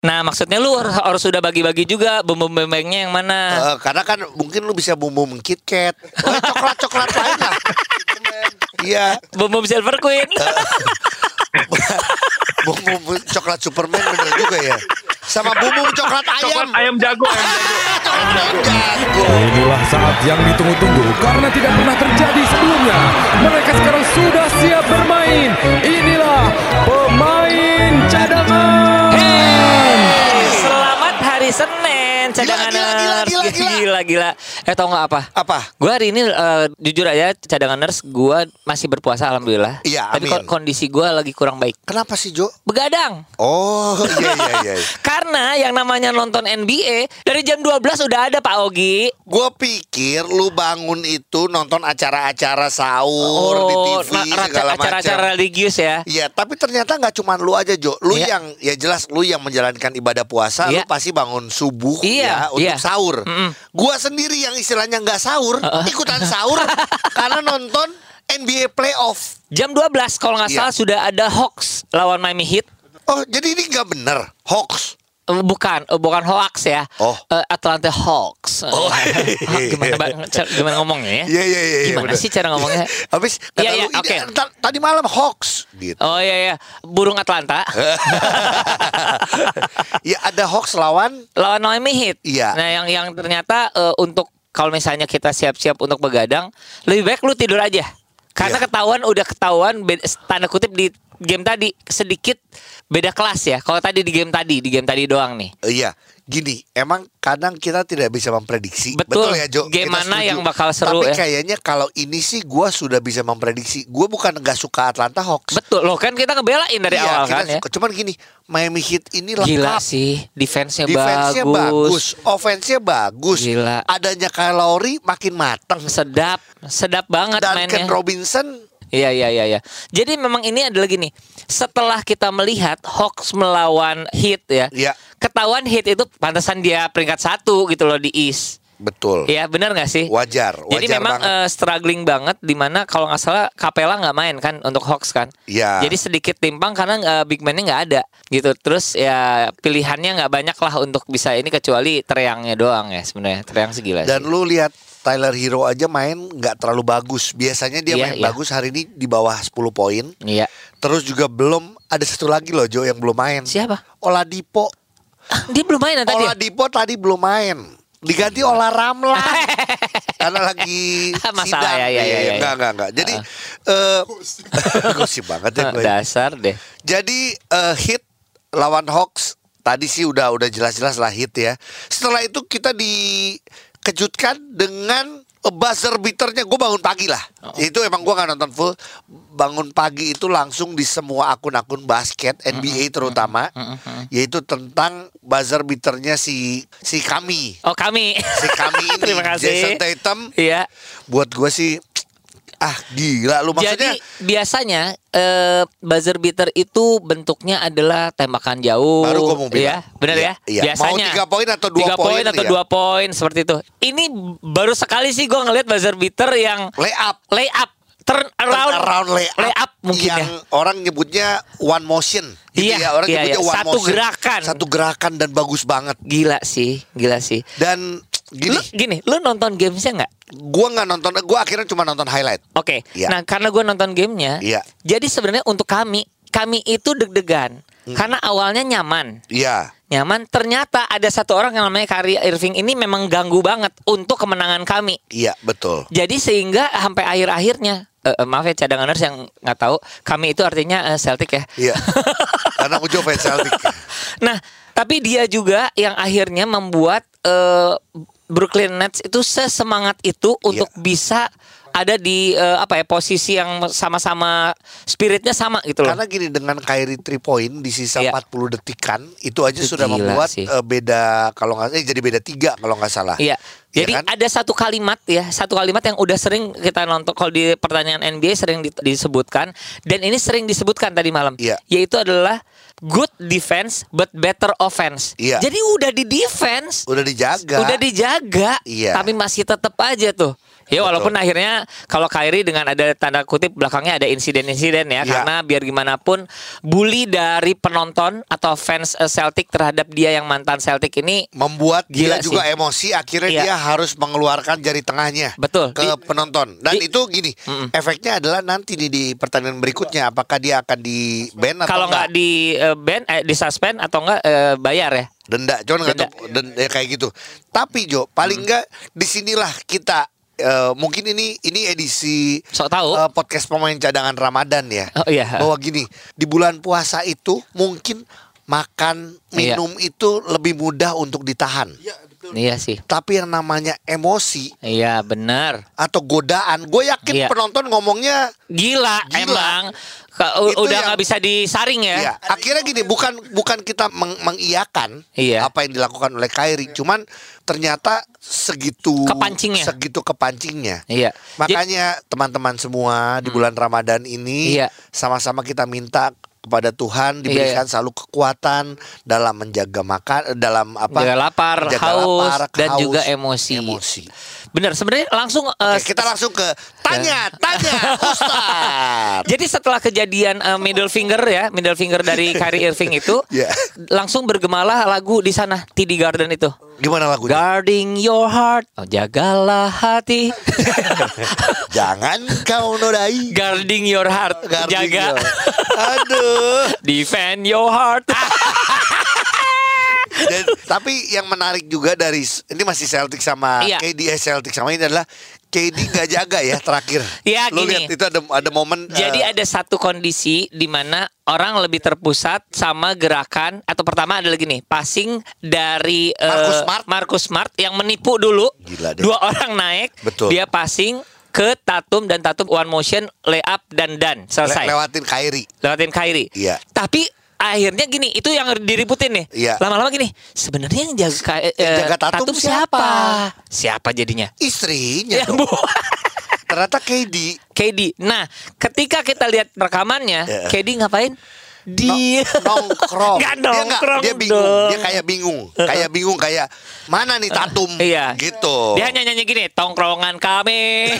Nah, maksudnya lu harus, harus sudah bagi-bagi juga bumbu-bumbunya yang mana? Eh, karena kan mungkin lu bisa bumbu KitKat. Oh, coklat-coklat lain lah. Iya, Bumbu Silver Queen. bumbu coklat Superman bener juga ya. Sama bumbu coklat ayam. Coklat ayam jago, ayam jago. Coklat jago. Inilah saat yang ditunggu-tunggu karena tidak pernah terjadi sebelumnya. Mereka sekarang sudah siap bermain. Inilah pemain cadangan. sân nè. Senin, cadanganers. gila, gila, gila. gila, gila. Eh tau nggak apa? Apa? Gue hari ini eh, jujur aja cadanganers gue masih berpuasa alhamdulillah. Iya, Tapi amin. kondisi gue lagi kurang baik. Kenapa sih Jo? Begadang. Oh iya iya iya. Karena yang namanya nonton NBA dari jam 12 udah ada Pak Ogi. Gue pikir lu bangun itu nonton acara-acara sahur di TV nah, segala macam. acara-acara religius ya. Iya, tapi ternyata nggak cuma lu aja Jo. Lu Iya. yang ya jelas lu yang menjalankan ibadah puasa, Iya. lu pasti bangun subuh Iya, ya untuk iya. sahur. Mm-mm. Gua sendiri yang istilahnya nggak sahur, ikutan sahur karena nonton NBA playoff. Jam 12 kalau nggak Iya. salah sudah ada Hawks lawan Miami Heat. Oh, jadi ini nggak bener. Hoax. Eh, Bukan, eh, bukan hoax ya. Oh. Eh, Atlanta Hawks. Oh. Eh, gimana Bang? Ca- gimana ngomongnya ya? Iya iya iya. iya, Gimana bener. sih cara ngomongnya? Habis kata Iya, iya, lu, ini oke. ta- tadi malam hoax gitu. Oh iya iya, burung Atlanta ya ada hoax lawan lawan Miami Heat. Iya. Nah, yang yang ternyata eh, untuk kalau misalnya kita siap-siap untuk begadang, lebih baik lu tidur aja. Karena Iya. ketahuan udah ketahuan tanda kutip di game tadi sedikit beda kelas ya. Kalau tadi di game tadi, di game tadi doang nih. Iya, gini, emang kadang kita tidak bisa memprediksi. Betul. ya, Jo. Game Kita mana setuju. yang bakal seru Tapi ya? kayaknya kalau ini sih gua sudah bisa memprediksi. Gua bukan nggak suka Atlanta Hawks. Betul loh kan kita ngebelain dari Iya, awal kita kan ya. Cuman gini, Miami Heat ini lengkap. Gila sih, defense-nya Defense-nya bagus, bagus. offense-nya bagus. Gila. Adanya Kyle Lowry makin mateng. Sedap, sedap banget Dan Ken mainnya. Robinson Iya iya iya iya. Jadi memang ini adalah gini. Setelah kita melihat Hawks melawan Heat ya. Iya. Ketahuan Heat itu pantasan dia peringkat satu gitu loh di East. betul. Iya benar nggak sih? Wajar, Jadi wajar memang banget. eh, struggling banget di mana kalau nggak salah Capella nggak main kan untuk Hawks kan. Iya. Jadi sedikit timpang karena eh, big man-nya nggak ada gitu. Terus ya pilihannya nggak banyak lah untuk bisa ini kecuali Treyangnya doang ya sebenarnya. Treyang segila Dan sih. lu lihat Tyler Hero aja main nggak terlalu bagus. Biasanya dia Iya, main iya. bagus hari ini di bawah 10 poin. Iya. Terus juga belum ada satu lagi loh Jo yang belum main. Siapa? Oladipo. Ah, dia belum main tadi. ya? Oladipo tadi belum main. Diganti Ola Ramlan. Karena lagi Masalah, sidang. ya, ya, ya, ya. Enggak, enggak, enggak. Jadi eh gosip banget ya gue. Dasar deh. Jadi eh, hit lawan Hawks tadi sih udah udah jelas-jelas lah hit ya. Setelah itu kita dikejutkan dengan buzzer beaternya gue bangun pagi lah. Oh. Itu emang gue nggak nonton full. Bangun pagi itu langsung di semua akun-akun basket NBA terutama, yaitu tentang buzzer beaternya si si kami, Oh kami. si kami ini Terima kasih. Jason Tatum. Iya. Buat gue sih ah gila lu maksudnya. Jadi biasanya eh, buzzer beater itu bentuknya adalah tembakan jauh. Baru gua mau bilang. Iya, benar Iya, ya? iya. Biasanya. Mau tiga poin atau dua Tiga poin, atau dua poin seperti itu. Ini baru sekali sih gue ngeliat buzzer beater yang lay up lay up, turn around, around lay up, lay up mungkin yang ya. orang nyebutnya one motion gitu Iya, ya orang iya, nyebutnya iya. one Satu motion gerakan. satu gerakan dan bagus banget Gila sih, gila sih. dan gini Lu gini, lu nonton gamesnya nggak? gua nggak nonton gua akhirnya cuma nonton highlight Oke. Iya. Nah, karena gue nonton gamenya, Iya. jadi sebenarnya untuk kami, kami itu deg-degan Hmm. karena awalnya nyaman. iya nyaman ternyata ada satu orang yang namanya Kyrie Irving ini memang ganggu banget untuk kemenangan kami iya betul jadi sehingga sampai akhir-akhirnya eh, eh, maaf ya cadanganers yang nggak tahu kami itu artinya eh, Celtic ya iya karena aku juga fans Celtic nah tapi dia juga yang akhirnya membuat eh, Brooklyn Nets itu sesemangat itu untuk bisa ada di eh, apa ya posisi yang sama-sama spiritnya sama gitu loh Karena gini dengan Kyrie 3 point di sisa Iya. 40 detikan itu aja Itu sudah membuat sih. eh, beda kalau nggak eh, jadi beda tiga kalau nggak salah. Iya. Iya Jadi kan? ada satu kalimat ya, satu kalimat yang udah sering kita nonton kalau di pertanyaan NBA sering di- disebutkan dan ini sering disebutkan tadi malam. Iya. Yaitu adalah good defense but better offense. Iya. Jadi udah di defense, Udah dijaga. udah dijaga, Iya. tapi masih tetap aja tuh Ya walaupun akhirnya kalau Kyrie dengan ada tanda kutip belakangnya ada insiden-insiden ya Ya. karena biar gimana pun bully dari penonton atau fans eh, Celtic terhadap dia yang mantan Celtic ini membuat Gila dia juga sih. emosi akhirnya Iya. dia harus mengeluarkan jari tengahnya Betul. ke Di- penonton dan di- itu gini efeknya adalah nanti nih di pertandingan berikutnya apakah dia akan di ban atau kalau nggak di eh, ban eh, di suspend atau enggak eh, bayar ya. denda cuman nggak ya kayak gitu tapi Jo paling nggak di sinilah kita eh, mungkin ini ini edisi Sok tahu. eh, podcast pemain cadangan Ramadan ya Oh, iya. bahwa gini di bulan puasa itu mungkin makan Iya. minum itu lebih mudah untuk ditahan Iya sih. tapi yang namanya emosi Iya benar. atau godaan gue yakin Iya. penonton ngomongnya Gila, Gila. emang u- Itu udah nggak bisa disaring ya. ya akhirnya gini bukan bukan kita meng- mengiyakan Iya. apa yang dilakukan oleh Kyrie cuman ternyata segitu Kepancingnya. segitu kepancingnya Iya. makanya teman-teman semua di bulan Ramadan ini Iya. sama-sama kita minta kepada Tuhan diberikan Iya, selalu kekuatan dalam menjaga makan dalam apa Jaga lapar, menjaga haus, lapar, dan haus, juga emosi. emosi. Bener sebenarnya langsung eh, Oke, kita langsung ke tanya tanya Ustaz Jadi setelah kejadian eh, middle finger ya, middle finger dari Kyrie Irving itu, Iya. langsung bergemalah lagu di sana TD Garden itu. gimana lagunya Guarding your heart, oh, jagalah hati. jangan kau nodai Guarding your heart, Guarding jaga. your- aduh Defend your heart. Dan, tapi yang menarik juga dari ini masih Celtic sama Iya. KD eh, Celtic sama ini adalah KD nggak jaga ya terakhir. Iya, Lu gini. lihat itu ada ada momen Jadi eh, ada satu kondisi di mana orang lebih terpusat sama gerakan atau pertama adalah gini, passing dari Marcus Smart. Marcus Smart yang menipu dulu. Gila deh. Dua orang naik, Betul. dia passing ke Tatum dan Tatum one motion layup dan dan le- selesai. lewatin Kyrie. Lewatin Kyrie. Iya. Tapi akhirnya gini, itu yang diributin nih. Iya. Lama-lama gini, sebenarnya yang jaga, eh, jaga Tatum siapa? Siapa jadinya? Istrinya Ya. Bu. Ternyata KD KD. Nah, ketika kita lihat rekamannya, Iya. KD ngapain? Dia nongkrong. Nggak Dia nongkrong dia bingung. dong. Dia kayak bingung. Kayak bingung kayak mana nih Tatum? Iya. Gitu. Dia hanya nyanyi gini, tongkrongan kami.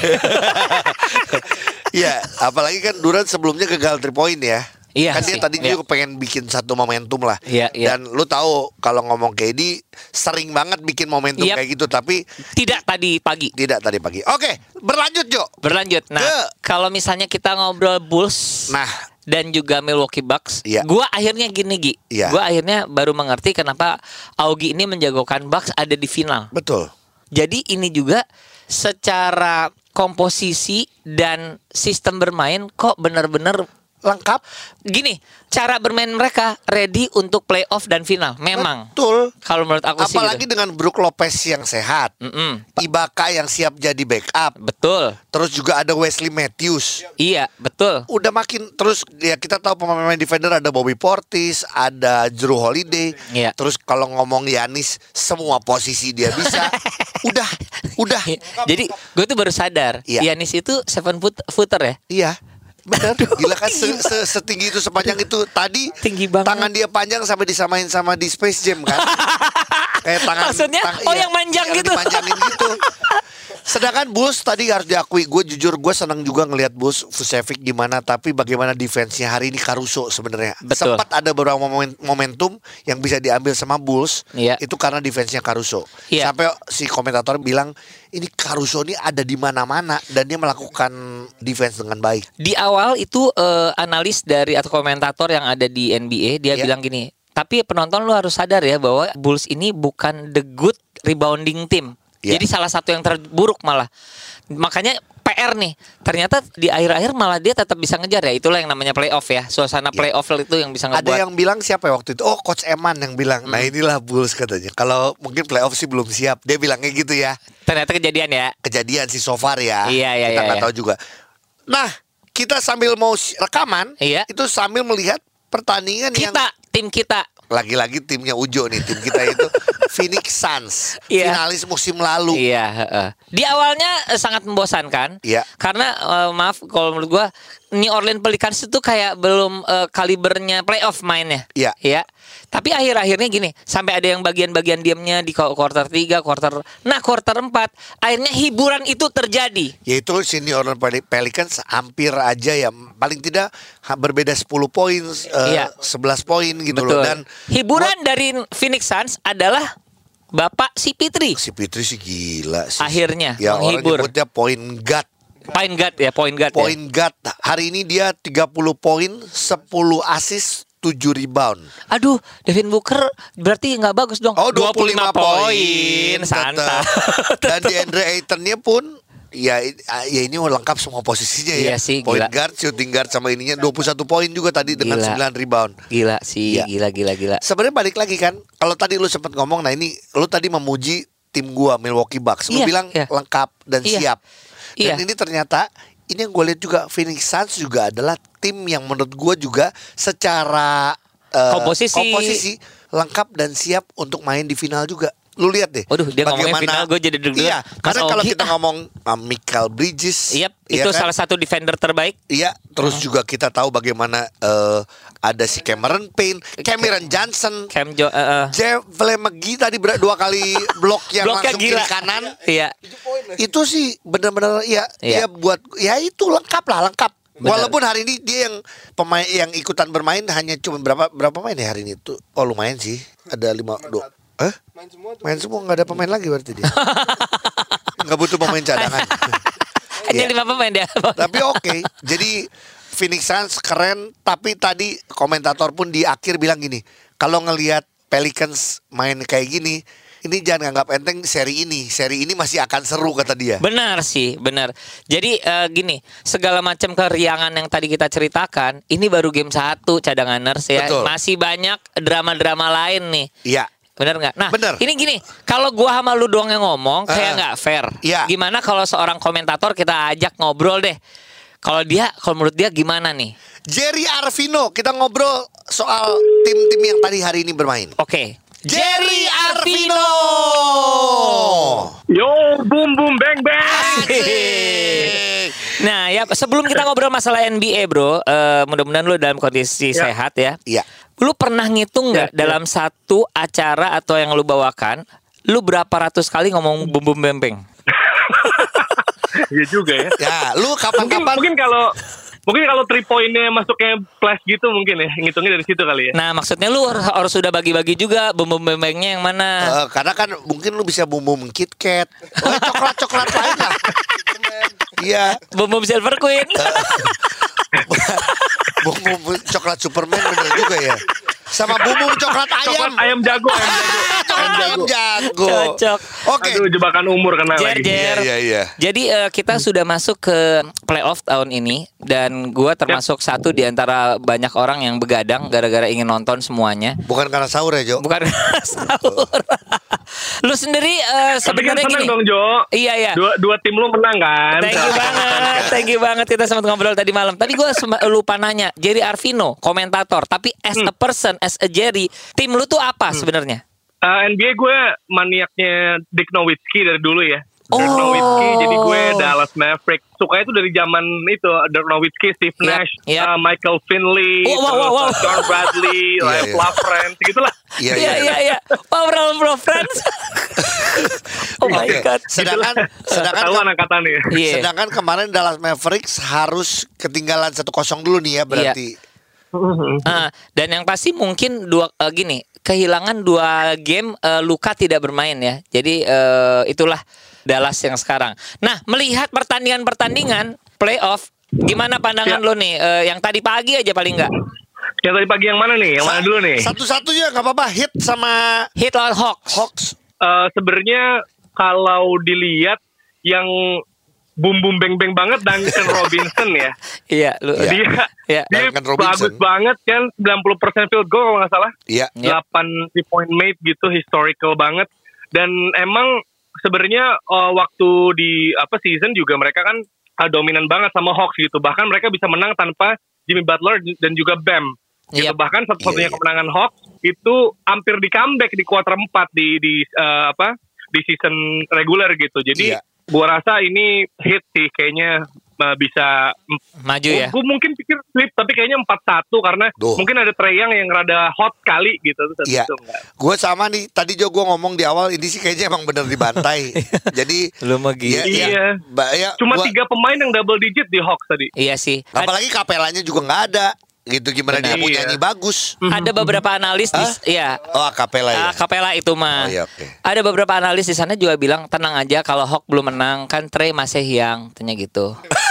Iya, apalagi kan Durant sebelumnya gagal 3 point ya. Iya kan dia sih, tadi iya. juga pengen bikin satu momentum lah. Iya, iya. Dan lu tahu kalau ngomong KD sering banget bikin momentum Yap. kayak gitu tapi Tidak tadi pagi. tidak tadi pagi. Oke, berlanjut Jo. Berlanjut. Nah, Ke- kalau misalnya kita ngobrol Bulls Nah, dan juga Milwaukee Bucks, Iya. gua akhirnya gini Gi. Iya. Gua akhirnya baru mengerti kenapa Augie ini menjagokan Bucks ada di final. betul. Jadi ini juga secara komposisi dan sistem bermain kok benar-benar Lengkap. gini, cara bermain mereka ready untuk playoff dan final. Memang. Betul. Kalau menurut aku sih Apalagi gitu. dengan Brook Lopez yang sehat. Mm-mm. Ibaka yang siap jadi backup. Betul. Terus juga ada Wesley Matthews. Iya, betul. Udah makin terus ya kita tahu pemain-pemain defender ada Bobby Portis, ada Drew Holiday. Iya. Terus kalau ngomong Yanis semua posisi dia bisa. udah, udah. Jadi gue tuh baru sadar, Iya. Yanis itu seven foot footer ya. Iya. Bener, gila kan se- se- setinggi itu sepanjang itu. Tadi Tinggi banget. tangan dia panjang sampai disamain sama di Space Jam kan. Kayak tangan Maksudnya? Oh, yang manjang gitu. dipanjangin gitu sedangkan Bulls tadi harus diakui gue jujur gue senang juga ngelihat Bulls Vucevic gimana tapi bagaimana defense-nya hari ini Caruso sebenarnya sempat ada beberapa momen- momentum yang bisa diambil sama Bulls Iya. itu karena defense-nya Caruso Iya. sampai si komentator bilang ini Caruso ini ada di mana-mana dan dia melakukan defense dengan baik Di awal itu eh, analis dari atau komentator yang ada di NBA dia Iya. bilang gini, tapi penonton lu harus sadar ya bahwa Bulls ini bukan the good rebounding team. Iya. Jadi salah satu yang terburuk malah. Makanya PR nih. Ternyata di akhir-akhir malah dia tetap bisa ngejar ya. Itulah yang namanya playoff ya. Suasana playoff itu yang bisa ngebuat. Ada yang bilang siapa ya waktu itu? Oh, Coach Eman yang bilang. Hmm. Nah, inilah Bulls katanya. Kalau mungkin playoff sih belum siap. Dia bilangnya gitu ya. Ternyata kejadian ya. Kejadian sih so far ya. Iya, iya, Kita iya, nggak iya. tahu juga. Nah, kita sambil mau rekaman, Iya. itu sambil melihat pertandingan yang Kita, tim kita. Lagi-lagi timnya Ujo nih, tim kita itu Phoenix Suns, Iya. finalis musim lalu. Iya, heeh. Di awalnya eh, sangat membosankan. Iya. Karena eh, maaf kalau menurut gua New Orleans Pelicans itu kayak belum eh, kalibernya playoff mainnya. Iya. Ya. Tapi akhir-akhirnya gini, sampai ada yang bagian-bagian diamnya di quarter 3, quarter Nah, quarter 4, akhirnya hiburan itu terjadi. Yaitu Pel- Pelicans hampir aja ya paling tidak berbeda 10 poin, eh, Iya. 11 poin gitu Betul. loh dan hiburan dari Phoenix Suns adalah Bapak si Pitri. si Fitri sih gila sih. Akhirnya ya orang menghibur. nyebutnya point guard. Point guard ya, point guard ya. Point guard. Hari ini dia 30 poin, 10 assist, 7 rebound. Aduh, Devin Booker berarti nggak bagus dong. Oh 25, poin Santai. Dan di Andre Ayton-nya pun ya ya ini lengkap semua posisinya ya. Iya sih, Point gila. guard, shooting guard sama ininya 21 poin juga tadi dengan Gila. 9 rebound. Gila sih, Iya. gila gila gila. Sebenarnya balik lagi kan, kalau tadi lu sempat ngomong, nah ini lu tadi memuji tim gua Milwaukee Bucks, lu Iya, bilang iya. lengkap dan Iya. siap. Dan Iya. ini ternyata ini yang gue lihat juga Phoenix Suns juga adalah tim yang menurut gua juga secara eh, Komposisi. komposisi lengkap dan siap untuk main di final juga. Lu lihat deh. Waduh, dia ngomongin final, gua jadi deg-degan. Iya, karena kalau kita ngomong uh, Michael Bridges, Yep, iya itu kan? salah satu defender terbaik. Iya, terus juga kita tahu bagaimana eh, ada si Cameron Payne, Cameron Johnson, Cam Jo, eh, eh. Jeff McGee tadi dua kali blok yang Bloknya langsung gila. kiri kanan. Iya. Itu sih benar-benar ya Iya. ya buat ya itu lengkap lah lengkap. Benar. Walaupun hari ini dia yang pemain yang ikutan bermain hanya cuma berapa berapa pemain ya hari ini tuh? Oh lumayan sih. Ada lima dua. Eh? Main semua tuh. Main semua nggak ada pemain lagi berarti dia. Nggak butuh pemain cadangan. Hanya lima pemain dia. Tapi oke, jadi Phoenix Suns keren. Tapi tadi komentator pun di akhir bilang gini, kalau ngelihat Pelicans main kayak gini, ini jangan anggap enteng seri ini. Seri ini masih akan seru kata dia. Benar sih, benar. Jadi eh, gini, segala macam keriangan yang tadi kita ceritakan, ini baru game satu cadanganers ya. Betul. Masih banyak drama-drama lain nih. Iya. Bener nggak? Nah, Bener. ini gini, kalau gua sama lu doang yang ngomong kayak Ah. nggak fair. Iya. Gimana kalau seorang komentator kita ajak ngobrol deh? Kalau dia, kalau menurut dia gimana nih? Jerry Arvino, kita ngobrol soal tim-tim yang tadi hari ini bermain. Oke. Jerry Arvino. Yo, boom boom bang bang. Asik. Nah, ya sebelum kita ngobrol masalah NBA, Bro, eh, mudah-mudahan lu dalam kondisi Ya. sehat ya. Iya. Lu pernah ngitung nggak Ya, ya. dalam satu acara atau yang lu bawakan, lu berapa ratus kali ngomong bum bum bembeng? Iya juga ya. Ya, lu Mungkin kapan-kapan mungkin kalau mungkin kalau three pointnya masuknya flash gitu mungkin ya ngitungnya dari situ kali ya. Nah, maksudnya lu harus harus sudah bagi-bagi juga bum bum bembengnya yang mana? Eh, karena kan mungkin lu bisa bumbu KitKat, oh, coklat-coklat lain lah. Iya, Bum bum Silver Queen. bumbu coklat Superman bener juga ya. Sama bumbu coklat ayam. Coklat ayam jago, ayam jago. Coklat ayam jago. Cocok. Oke. Aduh, jebakan umur kena Jer, lagi. Jer. Iya, iya, iya. Jadi eh, kita sudah masuk ke playoff tahun ini dan gua termasuk satu di antara banyak orang yang begadang gara-gara ingin nonton semuanya. Bukan karena sahur ya, Jo? Bukan sahur. Lu sendiri kan sebenarnya gini. dong Jo. Iya iya. Dua, dua tim lu menang kan. Thank you banget, thank you banget kita sempat ngobrol tadi malam. Tadi gue lupa nanya, Jerry Arvino, komentator, tapi as Hmm. a person, as a Jerry, tim lu tuh apa sebenarnya? Eh, NBA gue maniaknya Dick Nowitzki dari dulu ya. Oh. Dirk Nowitzki, jadi gue Dallas Maverick. Suka itu dari zaman itu Dirk Nowitzki, Steve Nash, yep. eh, Michael Finley, Wow, wow, wow, wow. John Bradley, Iya, Lance iya. LaFrance, gitulah. Iya, Iya iya iya. Power bro friends. oh my god. Sedangkan sedangkan Ketahuan angkatannya. Iya. sedangkan kemarin Dallas Mavericks harus ketinggalan 1-0 dulu nih ya berarti. Ah, dan yang pasti mungkin dua eh, gini kehilangan dua game eh, Luka tidak bermain ya. Jadi eh, itulah Dallas yang sekarang. Nah melihat pertandingan-pertandingan playoff, gimana pandangan Ya. lo nih? Eh, yang tadi pagi aja paling enggak Yang tadi pagi yang mana nih? Yang mana Sa- dulu nih? Satu-satunya nggak apa-apa hit sama hit lawan Hawks. Hawks. Eh, Sebenarnya kalau dilihat yang bum bum beng beng banget Duncan Robinson ya. Iya, lu. Iya. Dia Iya. dia Duncan Robinson. bagus banget kan 90% field goal kalau nggak salah. Iya. Yep. 8 three point made gitu historical banget dan emang sebenarnya eh, waktu di apa season juga mereka kan eh, dominan banget sama Hawks gitu. Bahkan mereka bisa menang tanpa Jimmy Butler dan juga Bam. Gitu. Yep. Bahkan satu-satunya Iya, iya. kemenangan Hawks itu hampir di comeback di kuarter 4 di di eh, apa di season regular gitu. Jadi Iya. gua rasa ini hit sih kayaknya uh, bisa Maju ya. Gue mungkin pikir sweep tapi kayaknya 4-1 karena Duh. mungkin ada Trey Young yang rada hot kali gitu Iya. Gue sama nih. Tadi Jo gue ngomong di awal ini sih kayaknya emang bener dibantai. Jadi Lu mah gitu. ya, ya, Iya. ba- ya, Cuma gua- tiga pemain yang double digit di Hawks tadi. Iya sih. Apalagi kapelanya juga nggak ada. Gitu gimana dia Benar. mau Iya. nyanyi bagus. ada beberapa analis di ya Oh kapela ya. Ah, Kapela itu mah. Oh, iya, oke. Ada beberapa analis di sana juga bilang tenang aja kalau Hawk belum menang kan Trey masih yang tanya gitu.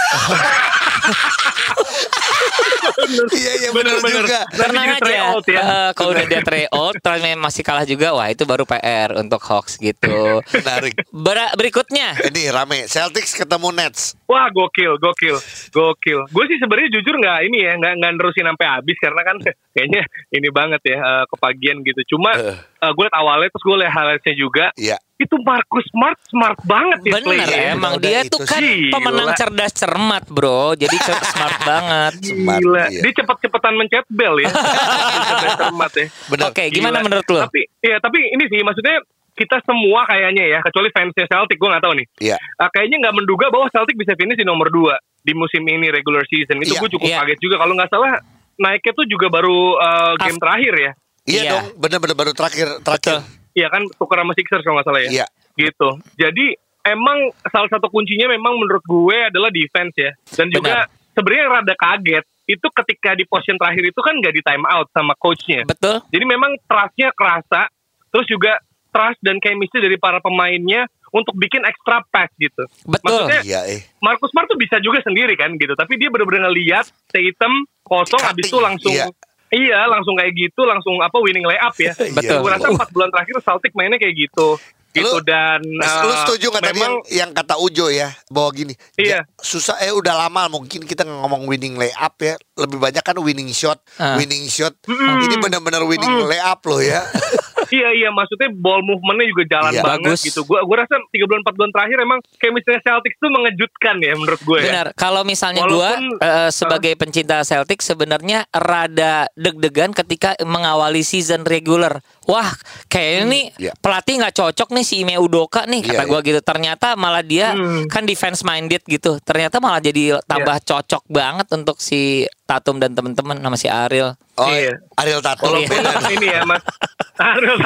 Iya iya benar Bener-bener. juga. Tenang aja. out ya. Eh, kalau udah dia try out, terus masih kalah juga, wah itu baru PR untuk Hawks gitu. Menarik. Ber- berikutnya, Ini rame. Celtics ketemu Nets. Wah gokil, gokil, gokil. Gue sih sebenarnya jujur nggak ini ya, nggak nggak nerusin sampai habis karena kan kayaknya ini banget ya eh, kepagian gitu. Cuma Eh. gue liat awalnya terus gue liat highlightsnya juga. Iya. Itu Marcus Smart smart banget ya bener play-nya. emang udah dia itu tuh kan sih. pemenang Gila. cerdas cermat bro, jadi smart banget. Smart, Gila, iya. dia cepet-cepetan mencet bel ya. Cerdas cermat ya. Oke, gimana Gila. menurut lo? Tapi ya tapi ini sih maksudnya kita semua kayaknya ya kecuali fansnya Celtic gue nggak tahu nih. Iya. Ah, kayaknya nggak menduga bahwa Celtic bisa finish di nomor 2 di musim ini regular season. Itu Iya, gue cukup iya. kaget juga kalau nggak salah naiknya tuh juga baru uh, game Af- terakhir ya. Iya Iya. dong. Bener-bener baru terakhir terakhir. Iya kan tukar sama Sixers kalau nggak salah ya. Iya. Gitu. Jadi emang salah satu kuncinya memang menurut gue adalah defense ya. Dan juga sebenarnya rada kaget itu ketika di position terakhir itu kan nggak di time out sama coachnya. Betul? Jadi memang trustnya kerasa, terus juga trust dan chemistry dari para pemainnya untuk bikin extra pass gitu. Betul. Maksudnya Iya eh. Marcus Smart tuh bisa juga sendiri kan gitu, tapi dia benar-benar ngeliat Tatum kosong habis itu langsung iya. Iya, langsung kayak gitu, langsung apa winning layup ya. Betul. Gue rasa empat bulan terakhir Celtic mainnya kayak gitu. Gitu Lu- dan Lu uh, setuju nggak tadi yang, yang kata Ujo ya bahwa gini Iya. susah eh udah lama mungkin kita ngomong winning layup ya lebih banyak kan winning shot Ah. winning shot ini benar-benar winning layup loh ya Iya iya maksudnya ball movementnya juga jalan Iya. banget Bagus. gitu. Gua gua rasa tiga bulan empat bulan terakhir emang chemistry Celtics tuh mengejutkan ya menurut gue. ya. Benar. Kalau misalnya gua Walaupun- eh, sebagai pencinta Celtic sebenarnya rada deg-degan ketika mengawali season regular. Wah, kayaknya nih iya. pelatih nggak cocok nih si Ime Udoka nih kata Iya, gua gitu. Ternyata malah dia Hmm. kan defense minded gitu. Ternyata malah jadi tambah cocok banget untuk si Tatum dan teman-teman sama si Ariel. oh Iya. Ariel Tatum Walaupun beda. ini ya Mas Harus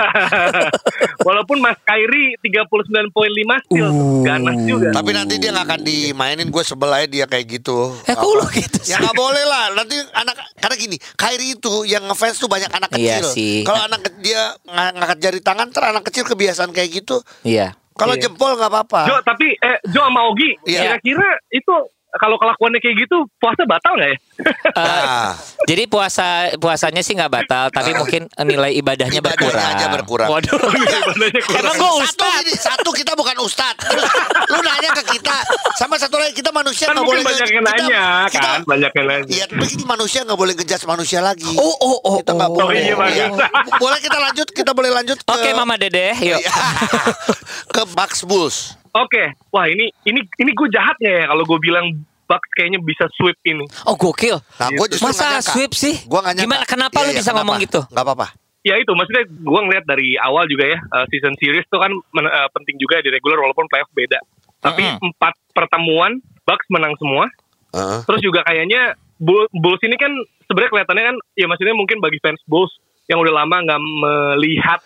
Walaupun Mas Kairi 39.5 steal ganas juga. tapi nanti dia nggak akan dimainin gue sebel aja dia kayak gitu Eh, kok lu gitu ya sih? nggak boleh lah nanti anak karena gini Kyrie itu yang ngefans tuh banyak anak Iya kecil sih. kalau anak dia ng- ngangkat jari tangan ter anak kecil kebiasaan kayak gitu Iya. kalau Iya. jempol nggak apa-apa Jo tapi eh Jo sama Ogi Iya. kira-kira itu kalau kelakuannya kayak gitu puasa batal nggak ya? Eh, Nah. Jadi puasa puasanya sih nggak batal, tapi mungkin nilai ibadahnya, Ibadahnya berkurang. aja berkurang. Waduh. Ibadahnya kurang. Emang gue satu ustad. ini satu kita bukan ustad lu nanya ke kita sama satu lagi kita manusia kan nggak mungkin boleh banyak yang kita- nanya kita, kan banyak yang nanya. Iya, tapi kita manusia nggak boleh ngejudge manusia lagi. Oh oh oh. kita nggak oh. boleh. iya, bagus. Boleh kita lanjut? Kita boleh lanjut ke Oke Mama Dede, yuk. Iya. ke Bucks Bulls. Oke, wah ini ini ini gue jahat nggak ya kalau gue bilang Bucks kayaknya bisa sweep ini. Oh gokil. Nah, gue justru Masa nggak nyangka. sweep sih? Gua nggak nyangka. Gimana? Kenapa Iya, lu iya, bisa ngomong kenapa? gitu? Nggak apa-apa. Ya itu maksudnya gue ngeliat dari awal juga ya uh, season series tuh kan men- uh, penting juga di regular walaupun playoff beda. Tapi Mm-mm. empat pertemuan Bucks menang semua. Heeh. Terus juga kayaknya Bull- Bulls ini kan sebenarnya kelihatannya kan ya maksudnya mungkin bagi fans Bulls yang udah lama nggak melihat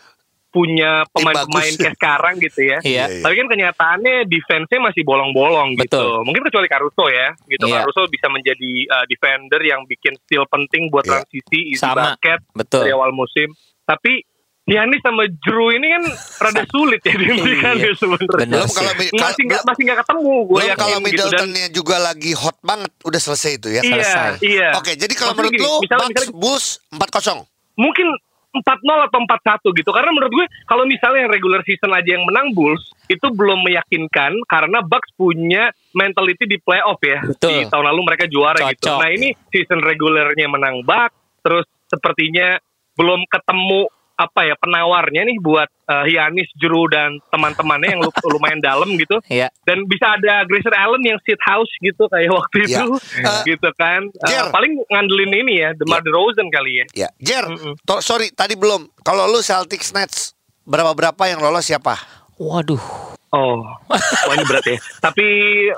punya pemain-pemain kayak sekarang gitu ya. Iya. Iya, Tapi kan kenyataannya defense-nya masih bolong-bolong gitu. Betul. Mungkin kecuali Caruso ya, gitu. Iya. Caruso bisa menjadi uh, defender yang bikin steal penting buat Iya. transisi, isi Sama. basket Betul. dari awal musim. Tapi Giannis sama Drew ini kan rada sulit ya dihentikan Iya. ya sebenarnya. Belum kalau Masih kalau- nggak masih nggak ketemu gue yakin kalau gitu dan Middletonnya juga lagi hot banget, udah selesai itu ya. iya selesai. iya. Oke, jadi kalau Maksudnya menurut gini, lu misalnya- Bucks misalnya- Bulls 4-0. mungkin 4-0 atau 4-1 gitu. Karena menurut gue kalau misalnya yang regular season aja yang menang Bulls itu belum meyakinkan karena Bucks punya mentality di playoff ya. Betul. Di tahun lalu mereka juara gitu. Cocok. Nah, ini season regulernya menang Bucks terus sepertinya belum ketemu apa ya penawarnya nih buat uh, Giannis, Drew dan teman-temannya yang lu- lumayan dalam gitu. Iya. Dan bisa ada Grayson Allen yang sit house gitu kayak waktu Ya. itu Eh, gitu kan. Uh, Jer. paling ngandelin ini ya, DeMar DeRozan kali ya. Ya, Jer, Mm-mm. to- sorry tadi belum. Kalau lu Celtics Nets berapa berapa yang lolos siapa? Waduh. Oh, wah ini berat ya. Tapi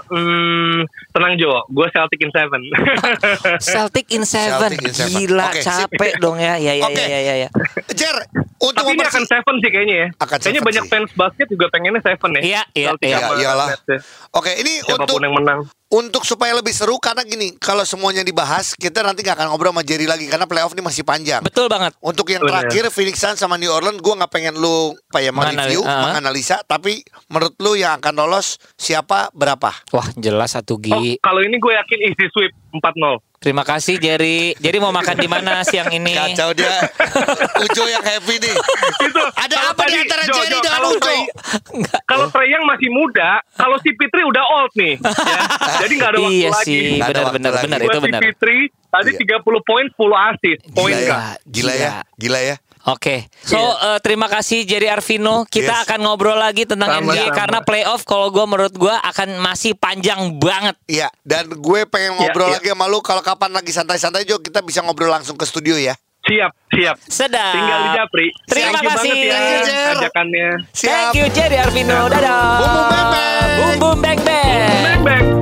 hmm, tenang Jo, gue Celtic in seven. Celtic in seven. Celtic in seven. Gila, sip. capek dong ya. Ya ya Oke. ya ya ya. Jer, untuk Tapi ini akan seven sih kayaknya ya. Akan kayaknya seven banyak sih. fans basket juga pengennya seven ya. Iya, iya, iya. Ya, iyalah. Ya. Oke, ini Siapa pun untuk yang menang. untuk supaya lebih seru karena gini, kalau semuanya dibahas, kita nanti nggak akan ngobrol sama Jerry lagi karena playoff ini masih panjang. Betul banget. Untuk yang Bener. terakhir Phoenix Suns sama New Orleans, gue nggak pengen lu apa ya Menganali- mereview, ah. menganalisa, tapi menurut lu yang akan lolos siapa berapa? Wah, jelas satu Oh, Gi. kalau ini gue yakin easy sweep 4-0. Terima kasih Jerry. Jerry mau makan di mana siang ini? Kacau dia, Ujo yang happy nih. Itu Ada apa di tadi, antara Jo, Jerry Jo, dengan kalau Ujo? Trey- Kalau Trey Young masih muda, kalau si Fitri udah old nih. ya. Jadi nggak ada waktu Iya lagi. sih, Nggak ada benar waktu benar itu si benar. Fitri tadi Iya. 30 poin 10 assist. Poin Gila ya, kan? gila ya, gila ya. Oke, so Iya. eh, terima kasih Jerry Arvino. Kita Yes. akan ngobrol lagi tentang Sama-sama. NBA karena playoff kalau gue menurut gue akan masih panjang banget. Iya, dan gue pengen ngobrol Iya, iya. lagi sama lu kalau kapan lagi santai-santai Jo, kita bisa ngobrol langsung ke studio ya. Siap, siap. Sedap. Tinggal di Japri. Terima Thank kasih. banget Thank you, ya ajakannya. Thank you Jerry Arvino. Dadah. Bum, bum, bang, bang. Bum bum bang bang. Bang bang.